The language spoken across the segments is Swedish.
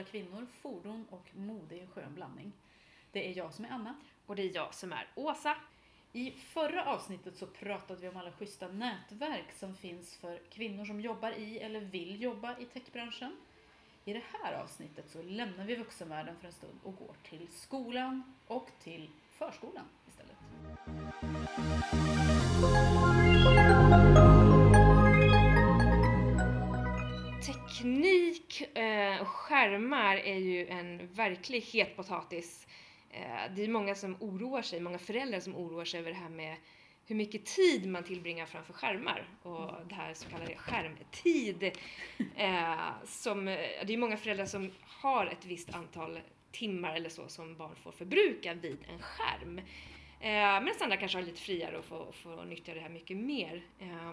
coola kvinnor, fordon och mode i en skön blandning. Det är jag som är Anna. Och det är jag som är Åsa. I förra avsnittet så pratade vi om alla schyssta nätverk som finns för kvinnor som jobbar i eller vill jobba i techbranschen. I det här avsnittet så lämnar vi vuxenvärlden för en stund och går till skolan och till förskolan istället. Teknik eh, och skärmar är ju en verklig het potatis. Eh, det är många som oroar sig, många föräldrar som oroar sig över det här med hur mycket tid man tillbringar framför skärmar och det här så kallade skärmtid. Eh, som, det är många föräldrar som har ett visst antal timmar eller så som barn får förbruka vid en skärm. Eh, Medan andra kanske har lite friare och får, får nyttja det här mycket mer. Eh,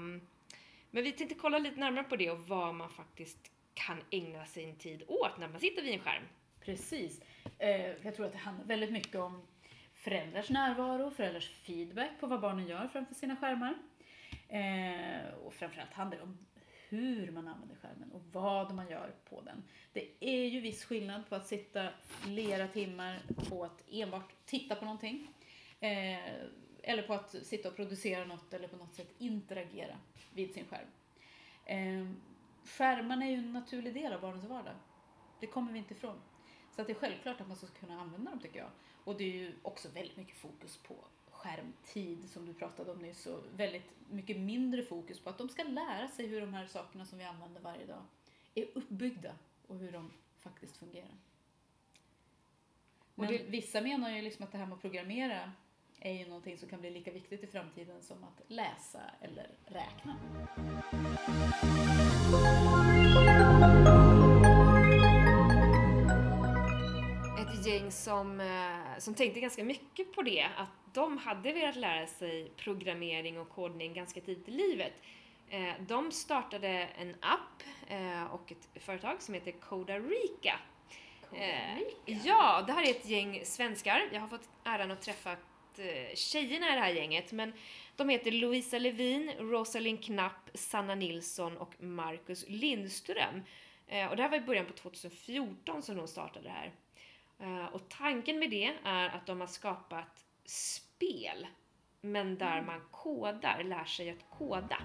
men vi tänkte kolla lite närmare på det och vad man faktiskt kan ägna sin tid åt när man sitter vid en skärm. Precis. Eh, jag tror att det handlar väldigt mycket om föräldrars närvaro, föräldrars feedback på vad barnen gör framför sina skärmar. Eh, och framförallt handlar det om hur man använder skärmen och vad man gör på den. Det är ju viss skillnad på att sitta flera timmar på att enbart titta på någonting. Eh, eller på att sitta och producera något eller på något sätt interagera vid sin skärm. Skärmarna är ju en naturlig del av barnens vardag. Det kommer vi inte ifrån. Så att det är självklart att man ska kunna använda dem tycker jag. Och det är ju också väldigt mycket fokus på skärmtid som du pratade om nyss och väldigt mycket mindre fokus på att de ska lära sig hur de här sakerna som vi använder varje dag är uppbyggda och hur de faktiskt fungerar. Men det- vissa menar ju liksom att det här med att programmera är ju någonting som kan bli lika viktigt i framtiden som att läsa eller räkna. ett gäng som, eh, som tänkte ganska mycket på det, att de hade velat lära sig programmering och kodning ganska tidigt i livet. Eh, De startade en app eh, och ett företag som heter Codarica. Eh, Ja, det här är ett gäng svenskar. Jag har fått äran att träffa Eh, tjejerna i det här gänget, men de heter Louisa Levin, Rosalind Knapp, Sanna Nilsson och Marcus Lindström. Eh, och det här var i början på 2014 som de startade det här. Eh, och tanken med det är att de har skapat spel, men där man kodar, lär sig att koda.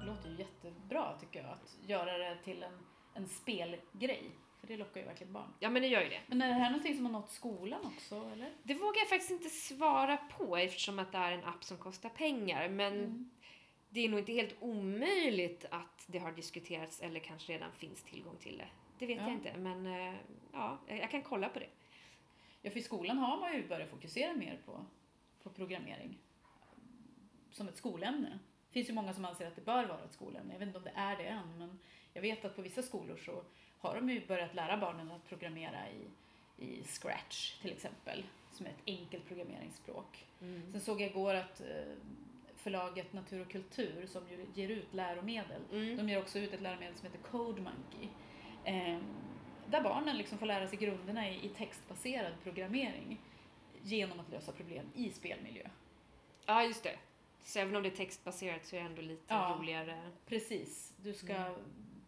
Det låter ju jättebra tycker jag, att göra det till en, en spelgrej. För det lockar ju verkligen barn. Ja, men det gör ju det. Men är det här någonting som har nått skolan också, eller? Det vågar jag faktiskt inte svara på eftersom att det är en app som kostar pengar, men Mm. det är nog inte helt omöjligt att det har diskuterats eller kanske redan finns tillgång till det. Det vet Ja. jag inte, men eh, ja, jag kan kolla på det. Ja, för i skolan har man ju börjat fokusera mer på, på programmering som ett skolämne. Det finns ju många som anser att det bör vara ett skolämne. Jag vet inte om det är det än, men jag vet att på vissa skolor så har de ju börjat lära barnen att programmera i, i Scratch till exempel, som är ett enkelt programmeringsspråk. Sen såg jag igår att eh, förlaget Natur och kultur som ju ger ut läromedel, Mm. de ger också ut ett läromedel som heter Code Monkey. Eh, där barnen liksom får lära sig grunderna i, i textbaserad programmering genom att lösa problem i spelmiljö. Ja, just det. Så även om det är textbaserat så är det ändå lite Ja. roligare. Precis, du ska Mm.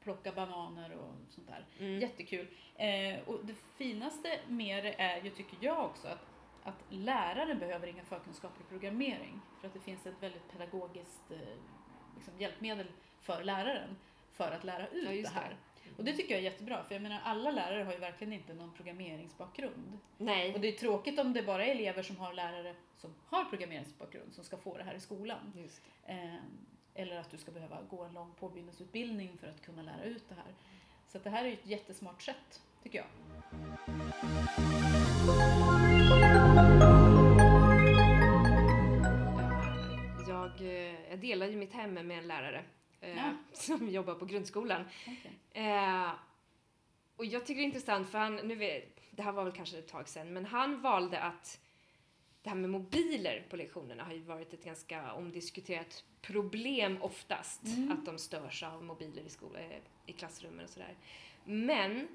Plocka bananer och sånt där. Mm. Jättekul. Eh, och det finaste med det är ju, tycker jag också, att, att läraren behöver inga förkunskaper i programmering. För att det finns ett väldigt pedagogiskt eh, liksom hjälpmedel för läraren för att lära ut Ja, det här. Och det tycker jag är jättebra, för jag menar alla lärare har ju verkligen inte någon programmeringsbakgrund. Nej, Och det är tråkigt om det bara är elever som har lärare som har programmeringsbakgrund som ska få det här i skolan. just det. Eh, eller att du ska behöva gå en lång påbyggnadsutbildning för att kunna lära ut det här. Så det här är ett jättesmart sätt, tycker jag. Eh, Jag, eh, jag delar ju mitt hem med en lärare eh, Ja. som jobbar på grundskolan. Okay. Eh, och jag tycker det är intressant för han, nu vet, det här var väl kanske ett tag sedan, men han valde att det här med mobiler på lektionerna har ju varit ett ganska omdiskuterat problem oftast, Mm. att de störs av mobiler i, skola, eh, i klassrummen och sådär. Men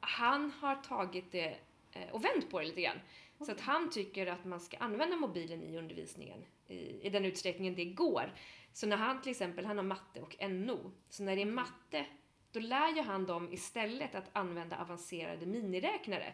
han har tagit det eh, och vänt på det lite grann. Så att han tycker att man ska använda mobilen i undervisningen i, i den utsträckningen det går. Så när han till exempel, han har matte och NO, så när det är matte, då lär ju han dem istället att använda avancerade miniräknare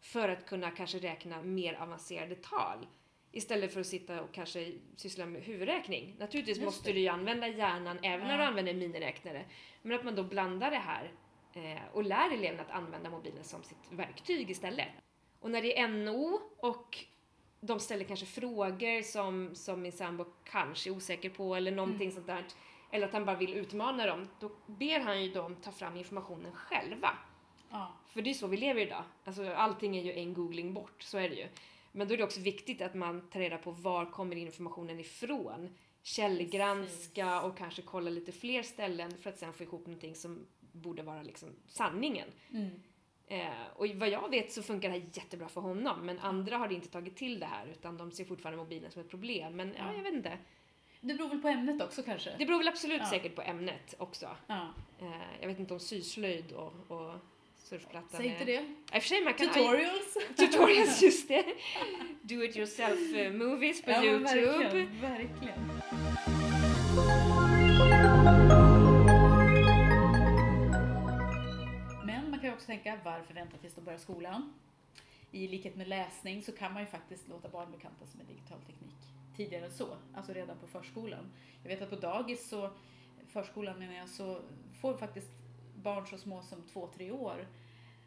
för att kunna kanske räkna mer avancerade tal. Istället för att sitta och kanske syssla med huvudräkning. Naturligtvis Just måste det. du ju använda hjärnan även när du använder miniräknare. Men att man då blandar det här eh, och lär eleverna att använda mobilen som sitt verktyg istället. Och när det är NO och de ställer kanske frågor som, som min sambo kanske är osäker på eller någonting Mm. sånt där. Eller att han bara vill utmana dem. Då ber han ju dem ta fram informationen själva. Ja. För det är så vi lever idag. Alltså allting är ju en googling bort, så är det ju. Men då är det också viktigt att man tar reda på var kommer informationen ifrån. Källgranska och kanske kolla lite fler ställen för att sen få ihop någonting som borde vara liksom sanningen. Mm. Eh, och vad jag vet så funkar det här jättebra för honom, men andra har inte tagit till det här utan de ser fortfarande mobilen som ett problem. Men ja, Ja. jag vet inte. Det beror väl på ämnet också kanske? Det beror väl absolut Ja. säkert på ämnet också. Ja. Eh, jag vet inte om syslöjd och, och surfplattan Säg inte det. I och för sig, man kan... Tutorials. Tutorials, just det. Do it yourself eh, movies på ja, Youtube. Verkligen, verkligen. Men man kan ju också tänka, varför vänta tills de börjar skolan? I likhet med läsning så kan man ju faktiskt låta barn bekanta sig med digital teknik tidigare än så, alltså redan på förskolan. Jag vet att på dagis, så, förskolan menar jag, så får faktiskt barn så små som två, tre år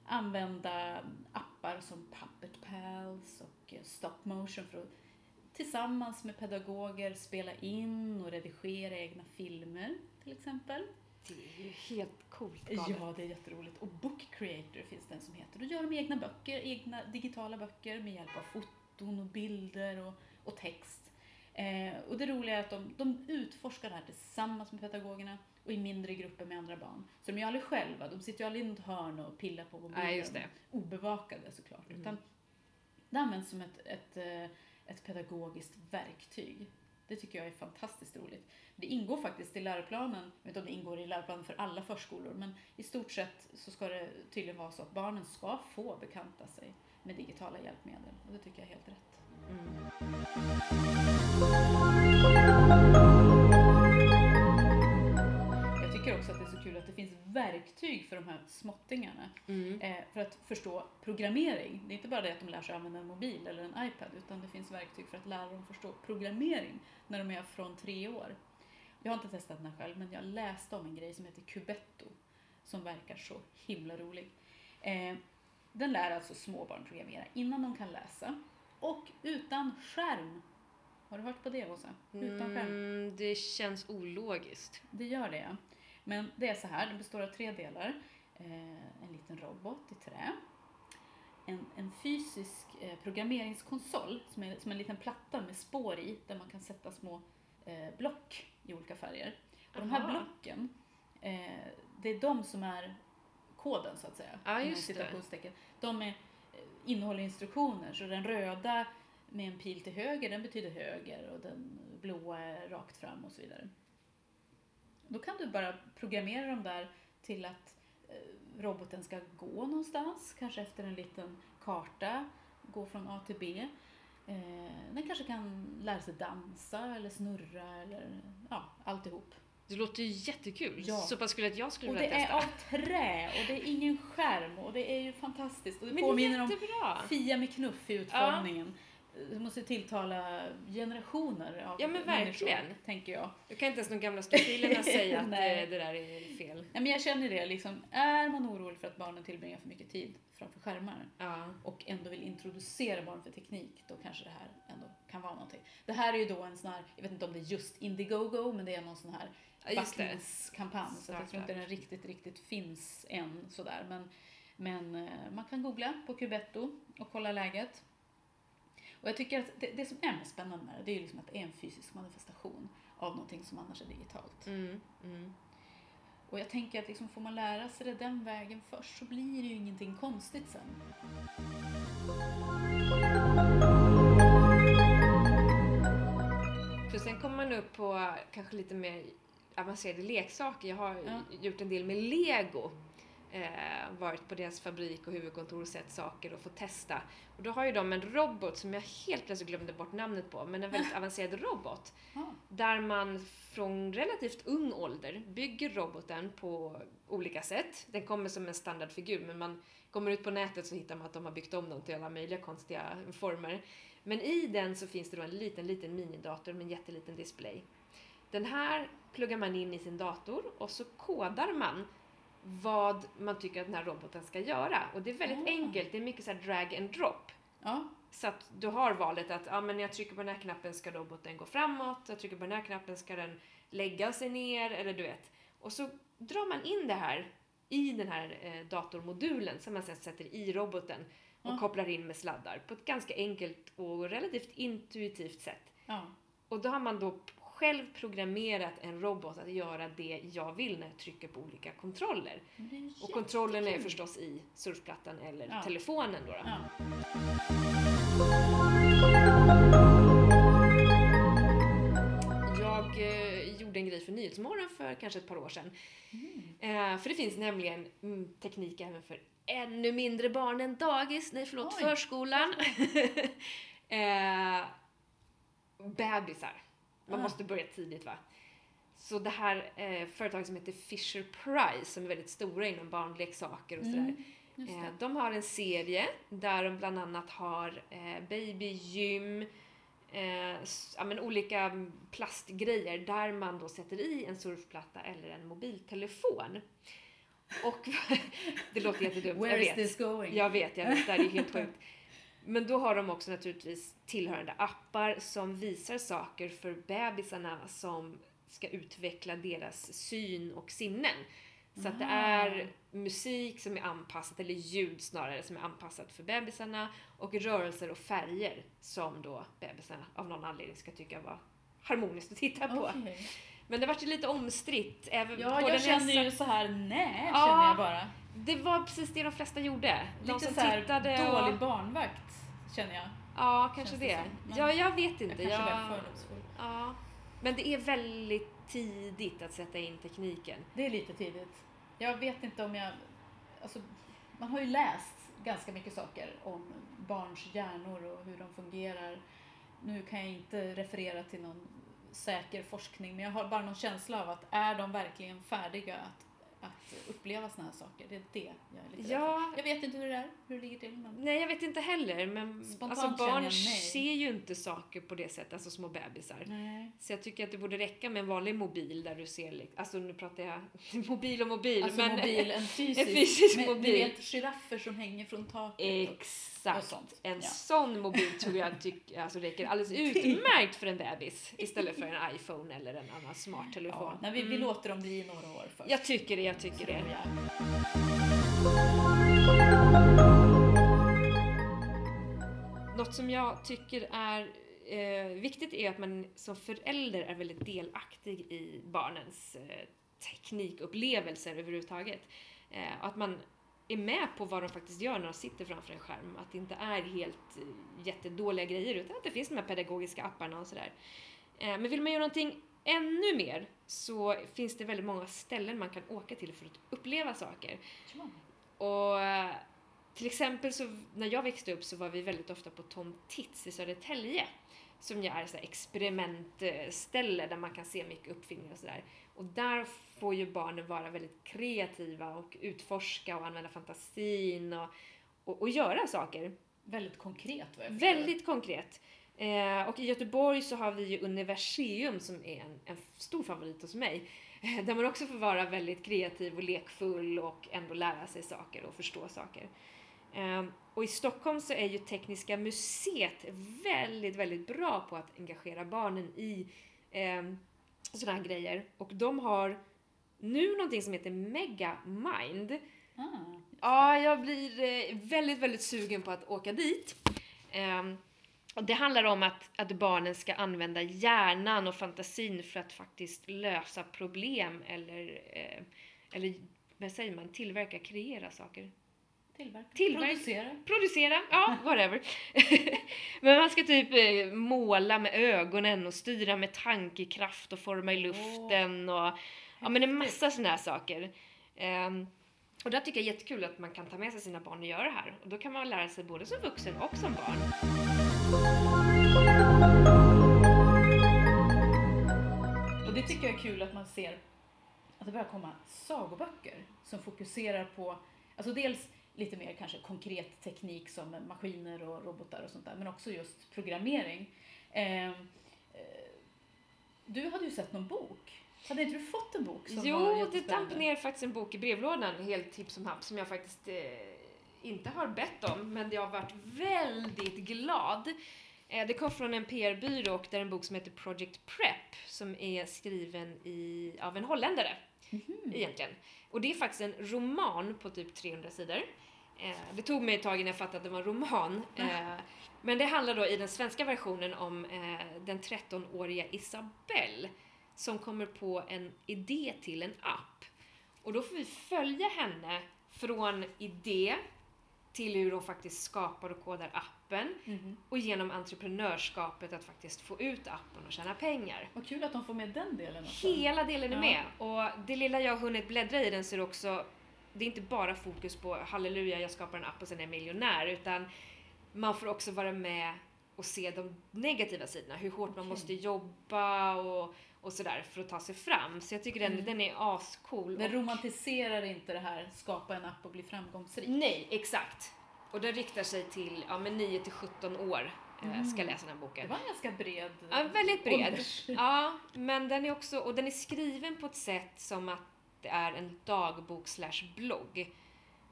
använda appar som Puppet Pals och eh, Stop Motion för att tillsammans med pedagoger spela in och redigera egna filmer till exempel. Det är ju helt coolt galet. Ja, det är jätteroligt. Och Book Creator finns det en som heter. Då gör de egna böcker, egna digitala böcker med hjälp av foton och bilder och, och text. Eh, och det roliga är att de, de utforskar det här tillsammans med pedagogerna och i mindre grupper med andra barn. Så de är ju aldrig själva, de sitter ju aldrig i något hörn och pillar på mobilen. Nej, just det. Obevakade såklart. Mm. Utan det används som ett, ett, eh, ett pedagogiskt verktyg. Det tycker jag är fantastiskt roligt. Det ingår faktiskt i läroplanen, jag vet inte om det ingår i läroplanen för alla förskolor, men i stort sett så ska det tydligen vara så att barnen ska få bekanta sig med digitala hjälpmedel. Och det tycker jag är helt rätt. Mm. Jag också att det är så kul att det finns verktyg för de här småttingarna. Mm. Eh, för att förstå programmering. Det är inte bara det att de lär sig använda en mobil eller en iPad, utan det finns verktyg för att lära dem förstå programmering när de är från tre år. Jag har inte testat den här själv, men jag läste om en grej som heter Cubetto, som verkar så himla rolig. Eh, den lär alltså småbarn programmera innan de kan läsa och utan skärm. Har du hört på det, Åsa? Utan skärm. Mm, det känns ologiskt. Det gör det, ja. Men det är så här, den består av tre delar. Eh, en liten robot i trä. En, en fysisk eh, programmeringskonsol som är som en liten platta med spår i där man kan sätta små eh, block i olika färger. Och de här Aha. blocken, det är de som är koden så att säga. Ja, just det. De är, eh, innehåller instruktioner, så den röda med en pil till höger, den betyder höger och den blåa är rakt fram och så vidare. Då kan du bara programmera dem där till att eh, roboten ska gå någonstans, kanske efter en liten karta, gå från A till B. Eh, den kanske kan lära sig dansa eller snurra eller ja, alltihop. Det låter ju jättekul. Ja. Så pass kul att jag skulle Och vilja det är testa. av trä och det är ingen skärm och det är ju fantastiskt. Och det Men påminner om jättebra! Fia med knuff i utformningen. Det måste tilltala generationer av Ja, men människor, verkligen. tänker jag. Då kan inte ens de gamla stofilerna säga att eh, det där är fel. Nej, men jag känner det, liksom, är man orolig för att barnen tillbringar för mycket tid framför skärmar Ja. och ändå vill introducera barn för teknik, då kanske det här ändå kan vara någonting. Det här är ju då en sån här, jag vet inte om det är just Indiegogo, men det är någon sån här Ja, backningskampanj. Så jag tror inte den riktigt, riktigt finns än sådär. Men, men eh, man kan googla på Cubetto och kolla läget. Och jag tycker att det, det som är mest spännande med det, det är ju liksom att det är en fysisk manifestation av någonting som annars är digitalt. Mm, mm. Och jag tänker att liksom får man lära sig det den vägen först så blir det ju ingenting konstigt sen. För sen kommer man upp på kanske lite mer avancerade leksaker. Jag har Ja. gjort en del med lego. Eh, varit på deras fabrik och huvudkontor och sett saker och fått testa. Och då har ju de en robot som jag helt plötsligt glömde bort namnet på, men en väldigt avancerad robot. Där man från relativt ung ålder bygger roboten på olika sätt. Den kommer som en standardfigur, men man kommer ut på nätet så hittar man att de har byggt om den till alla möjliga konstiga former. Men i den så finns det då en liten, liten minidator med en jätteliten display. Den här pluggar man in i sin dator och så kodar man vad man tycker att den här roboten ska göra. Och det är väldigt Ah. enkelt, det är mycket så här drag and drop. Ja. Så att du har valet att ja, men när jag trycker på den här knappen ska roboten gå framåt, jag trycker på den här knappen ska den lägga sig ner, eller du vet. Och så drar man in det här i den här eh, datormodulen som man sen sätter i roboten och Ja. kopplar in med sladdar på ett ganska enkelt och relativt intuitivt sätt. ja. Och då har man då själv programmerat en robot att göra det jag vill när jag trycker på olika kontroller. Och kontrollen är förstås i surfplattan eller Ja. telefonen då. då. Ja. Jag eh, gjorde en grej för Nyhetsmorgon för kanske ett par år sedan. Eh, för det finns nämligen mm, teknik även för ännu mindre barn än dagis, nej förlåt, Oj. förskolan. eh, bebisar. Man Ah. måste börja tidigt va? Så det här eh, företaget som heter Fisher Price som är väldigt stora inom barnleksaker och sådär. Mm, Eh, de har en serie där de bland annat har eh, babygym, eh, ja, men olika plastgrejer där man då sätter i en surfplatta eller en mobiltelefon. Och det låter jättedumt, jag Where is vet. this going? Jag vet, jag vet, det här är helt sjukt. Men då har de också naturligtvis tillhörande appar som visar saker för bebisarna som ska utveckla deras syn och sinnen. Så att det Ah. är musik som är anpassat, eller ljud snarare, som är anpassat för bebisarna och rörelser och färger som då bebisarna av någon anledning ska tycka var harmoniskt att titta på. Okej. Men det vart ju lite omstritt. Även Ja, jag när känner ju så här, nej, Ja. känner jag bara. Det var precis det de flesta gjorde. De Lite som så här tittade dålig och... barnvakt, känner jag. Ja, kanske det det. Men Ja, jag vet Jag inte. kanske Jag var fördomsfull. ja. Men det är väldigt tidigt att sätta in tekniken. Det är lite tidigt. Jag vet inte om jag... Alltså, man har ju läst ganska mycket saker om barns hjärnor och hur de fungerar. Nu kan jag inte referera till någon säker forskning, men jag har bara någon känsla av att är de verkligen färdiga att, att uppleva såna här saker? Det är det jag är lite rädd för. Ja, Jag vet inte hur det är, hur det ligger till. Men... nej jag vet inte heller. Men Spontant alltså, barn ser ju inte saker på det sättet, alltså små bebisar. Nej. Så jag tycker att det borde räcka med en vanlig mobil där du ser, alltså nu pratar jag mobil och mobil. Alltså men mobil, en fysisk, en fysisk med, mobil. Vet giraffer som hänger från taket. Exakt. En Ja. sån mobil tror jag tyck, alltså räcker alldeles utmärkt för en bebis istället för en iPhone eller en annan smart telefon. Ja, nej, vi, vi Mm. låter dem bli några år först. Jag tycker det, jag tycker det. Något som jag tycker är eh, viktigt är att man som förälder är väldigt delaktig i barnens eh, teknikupplevelser överhuvudtaget. Eh, att man är med på vad de faktiskt gör när de sitter framför en skärm. Att det inte är helt eh, jättedåliga grejer utan att det finns de här pedagogiska apparna och sådär. Eh, men vill man göra någonting ännu mer så finns det väldigt många ställen man kan åka till för att uppleva saker. Och till exempel så när jag växte upp så var vi väldigt ofta på Tom Tits i Södertälje. Som ju är så experimentställe där man kan se mycket uppfinningar och sådär. Och där får ju barnen vara väldigt kreativa och utforska och använda fantasin och, och, och göra saker. Väldigt konkret vad jag förstår. Väldigt konkret. Eh, och i Göteborg så har vi ju Universium som är en, en stor favorit hos mig. Eh, där man också får vara väldigt kreativ och lekfull och ändå lära sig saker och förstå saker. Eh, och i Stockholm så är ju Tekniska museet väldigt, väldigt bra på att engagera barnen i eh, sådana här grejer. Och de har nu någonting som heter Mega Mind. Ah, Ja, jag blir eh, väldigt, väldigt sugen på att åka dit. Det handlar om att, att barnen ska använda hjärnan och fantasin för att faktiskt lösa problem eller, eh, eller vad säger man, tillverka, kreera saker. tillverka. Tillverka. Producera. Producera, ja, whatever. Men man ska typ eh, måla med ögonen och styra med tankekraft och forma i luften och ja men en massa sådana här saker. Ehm, Och där tycker jag är jättekul att man kan ta med sig sina barn och göra det här. Och då kan man lära sig både som vuxen och som barn. Och det tycker jag är kul att man ser att det börjar komma sagoböcker som fokuserar på, alltså dels lite mer kanske konkret teknik som maskiner och robotar och sånt där, men också just programmering. Eh, eh, du hade ju sett någon bok. Hade inte du fått en bok som Jo, det damp ner faktiskt en bok i brevlådan, helt tipp som happ, som jag faktiskt eh, inte har bett om, men jag har varit väldigt glad. Eh, det kom från en PR-byrå och det är en bok som heter Project Prep som är skriven i, av en holländare Mhm. egentligen. Och det är faktiskt en roman på typ 300 sidor. Eh, det tog mig ett tag innan jag fattade att det var en roman. Eh, men det handlar då i den svenska versionen om den 13-åriga Isabelle som kommer på en idé till en app. Och då får vi följa henne från idé till hur hon faktiskt skapar och kodar appen Mhm. och genom entreprenörskapet att faktiskt få ut appen och tjäna pengar. Vad kul att de får med den delen också. Hela delen är Ja. med och det lilla jag har hunnit bläddra i den det också, det är inte bara fokus på halleluja jag skapar en app och sen är jag miljonär utan man får också vara med och se de negativa sidorna, hur hårt man Okej. måste jobba och, och sådär för att ta sig fram. Så jag tycker den, Mm. den är ascool. Den och- romantiserar inte det här skapa en app och bli framgångsrik. Nej, exakt. Och den riktar sig till ja, men 9 till 17 år eh, ska Mm. läsa den här Det boken. var en ganska bred Ja, väldigt bred. ålders- Ja, men den är också, och den är skriven på ett sätt som att det är en dagbok slash blogg.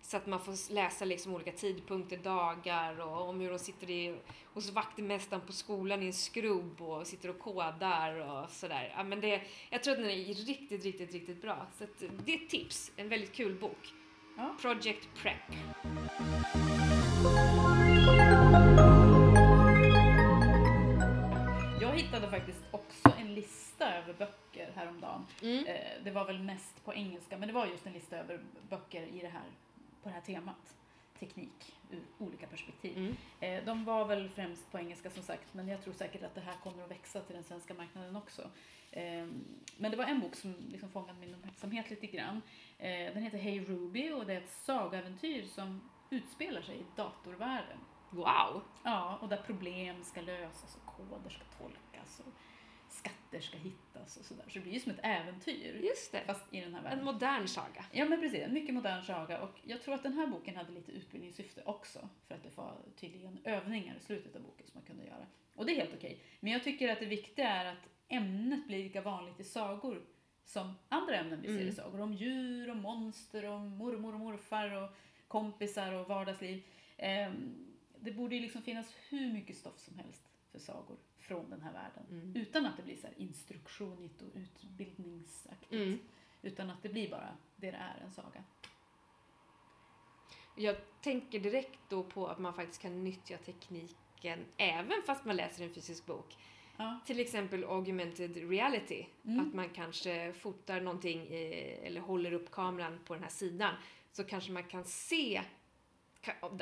Så att man får läsa liksom olika tidpunkter, dagar och om hur de sitter i, hos vaktmästaren på skolan i en skrubb och sitter och kodar och sådär. Ja, men det, jag tror att den är riktigt, riktigt, riktigt bra. Så att det är ett tips. En väldigt kul bok. Ja. Project Prep. Jag hittade faktiskt också en lista över böcker häromdagen. Mm. Eh, Det var väl mest på engelska, men det var just en lista över böcker i det här, på det här temat. Teknik ur olika perspektiv. Mm. Eh, De var väl främst på engelska som sagt, men jag tror säkert att det här kommer att växa till den svenska marknaden också. Eh, Men det var en bok som liksom fångade min uppmärksamhet lite grann. Eh, Den heter Hey Ruby och det är ett sagoäventyr som utspelar sig i datorvärlden. Wow! Ja, och där problem ska lösas och koder ska tolkas och skatter ska hittas och sådär. Så det blir ju som ett äventyr. Just det. Fast i den här En världen. modern saga. Ja men precis, en mycket modern saga och jag tror att den här boken hade lite utbildningssyfte också. För att det var tydligen övningar i slutet av boken som man kunde göra. Och det är helt okej. Men jag tycker att det viktiga är att ämnet blir lika vanligt i sagor som andra ämnen vi ser i Mm. sagor. Om djur och monster och mormor och morfar och kompisar och vardagsliv. Ehm, det borde ju liksom finnas hur mycket stoff som helst för sagor från den här världen. Mm. Utan att det blir så här instruktionigt och utbildningsaktigt. Mm. Utan att det blir bara det det är, en saga. Jag tänker direkt då på att man faktiskt kan nyttja tekniken även fast man läser en fysisk bok. Ja. Till exempel augmented reality. Mm. Att man kanske fotar någonting i, eller håller upp kameran på den här sidan. Så kanske man kan se,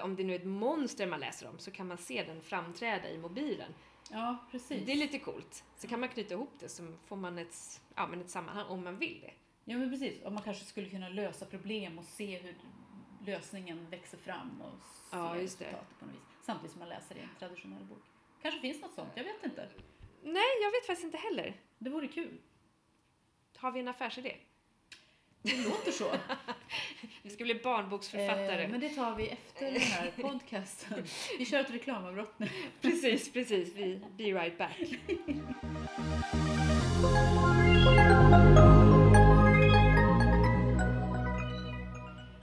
om det nu är ett monster man läser om, så kan man se den framträda i mobilen. ja, precis. Det är lite coolt. Så kan man knyta ihop det så får man ett, ja, men ett sammanhang om man vill det. Ja, men precis. Och man kanske skulle kunna lösa problem och se hur lösningen växer fram och se Ja, resultatet på något vis. Samtidigt som man läser i en traditionell bok. Kanske finns något sånt, jag vet inte. Nej, jag vet faktiskt inte heller. Det vore kul. Har vi en affärsidé? Det låter så. Vi ska bli barnboksförfattare. Eh, men det tar vi efter den här podcasten. Vi kör ett reklamavbrott nu. Precis, precis. Vi be right back.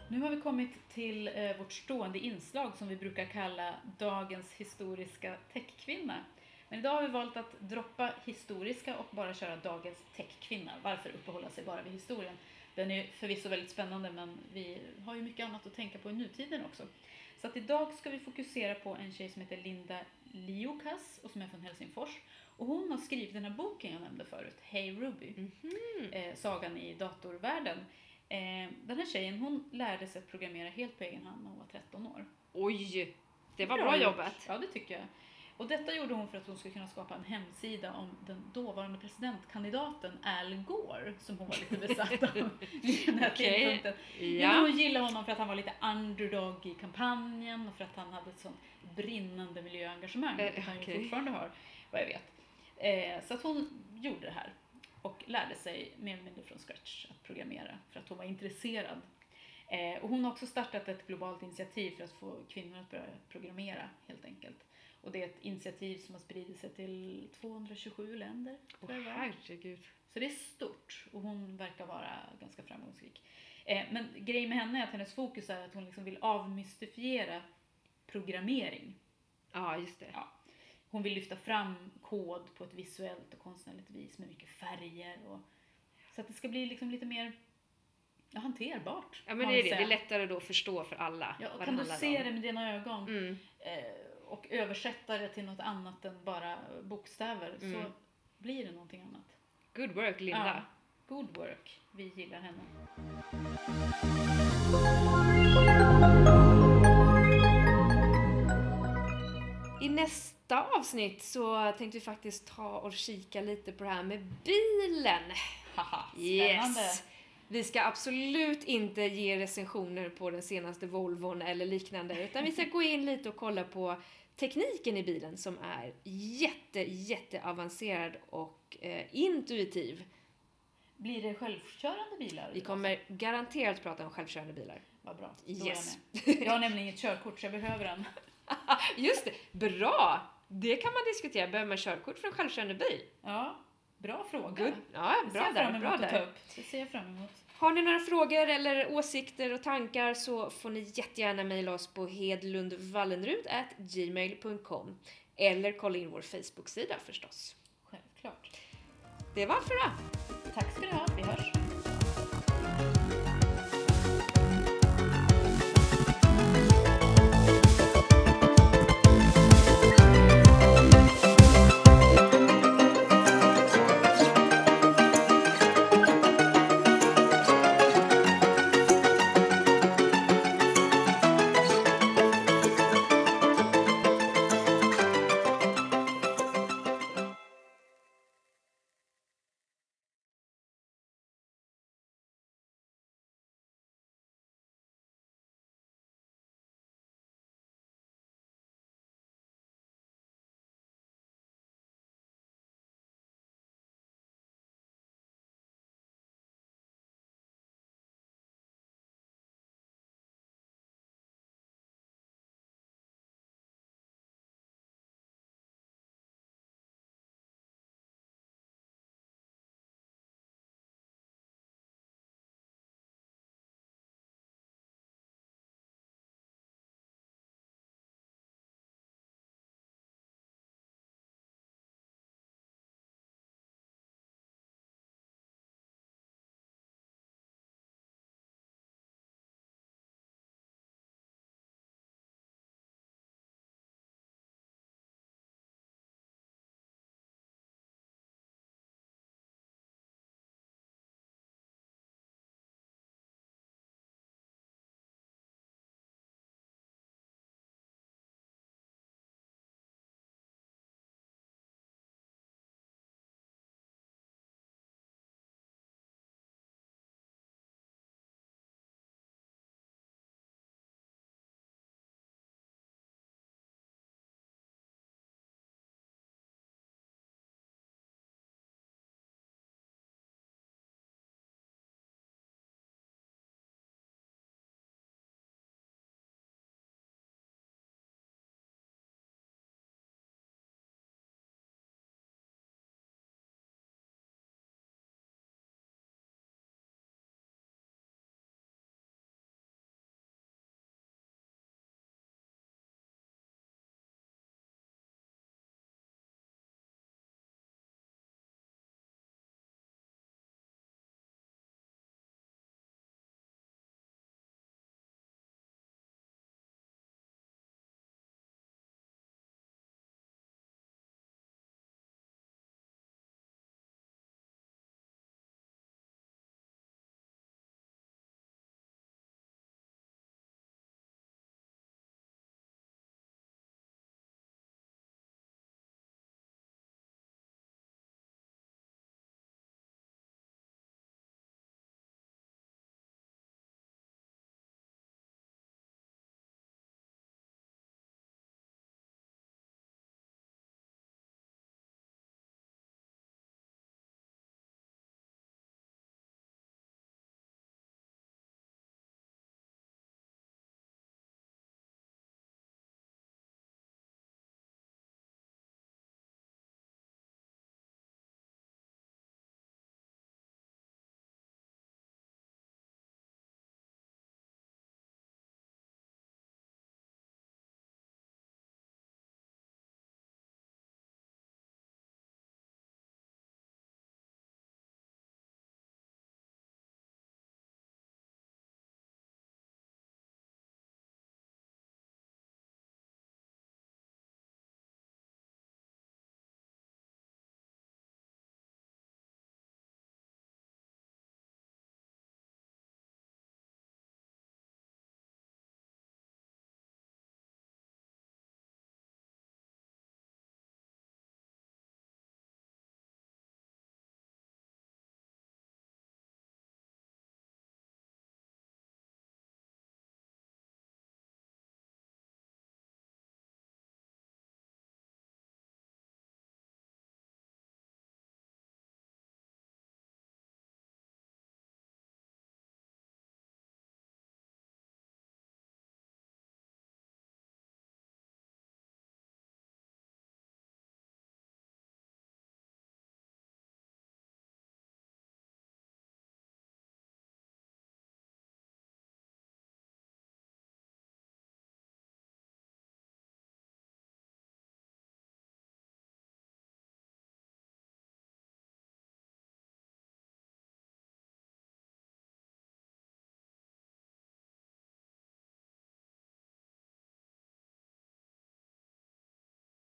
Nu har vi kommit till eh, vårt stående inslag som vi brukar kalla dagens historiska techkvinna. Men idag har vi valt att droppa historiska och bara köra dagens techkvinna. Varför uppehålla sig bara vid historien? Den är förvisso väldigt spännande men vi har ju mycket annat att tänka på i nutiden också. Så att idag ska vi fokusera på en tjej som heter Linda Liukas och som är från Helsingfors. Och hon har skrivit den här boken jag nämnde förut, Hey Ruby eh, sagan i datorvärlden. Eh, den här tjejen hon lärde sig att programmera helt på egen hand när hon var 13 år. Oj, det var bra, jobbat. Ja, det tycker jag. Och detta gjorde hon för att hon skulle kunna skapa en hemsida om den dåvarande presidentkandidaten Al Gore, som hon var lite besatt av vid den här Okej. tidpunkten. Ja. men hon gillade honom för att han var lite underdog i kampanjen och för att han hade ett sånt brinnande miljöengagemang, Eh, vilket han ju fortfarande har, vad jag vet. Eh, så att hon gjorde det här och lärde sig mer eller mindre från scratch att programmera för att hon var intresserad. Eh, och hon har också startat ett globalt initiativ för att få kvinnor att börja programmera helt enkelt. Och det är ett initiativ som har spridit sig till 227 länder. Åh, var. herregud. Så det är stort och hon verkar vara ganska framgångsrik. Eh, men grejen med henne är att hennes fokus är att hon liksom vill avmystifiera programmering. Ja, just det. Ja. Hon vill lyfta fram kod på ett visuellt och konstnärligt vis med mycket färger. Och, så att det ska bli liksom lite mer ja, hanterbart. Ja, men det är det. Det är lättare då att förstå för alla Ja, vad kan du se om. det med dina ögon Mm. eh, och översätta det till något annat än bara bokstäver så Mm. blir det någonting annat. Good work, Linda. Ja, good work. Vi gillar henne. I nästa avsnitt så tänkte vi faktiskt ta och kika lite på det här med bilen. Haha, spännande. Yes! Vi ska absolut inte ge recensioner på den senaste Volvon eller liknande, utan vi ska gå in lite och kolla på tekniken i bilen som är jätte, jätte avancerad och eh, intuitiv. Blir det självkörande bilar? Vi kommer garanterat prata om självkörande bilar. Vad bra. Då Yes. Jag, med. jag har nämligen inget körkort så jag behöver en. Just det, bra! Det kan man diskutera. Behöver man körkort för en självkörande bil? Ja, bra fråga. Good. Ja, Det ser bra jag bra där. Det ser jag fram emot. Har ni några frågor eller åsikter och tankar så får ni jättegärna mejla oss på hedlundvallenrud@gmail.com eller kolla in vår Facebook-sida förstås. Självklart. Det var allt för idag. Tack ska du ha. Vi hörs.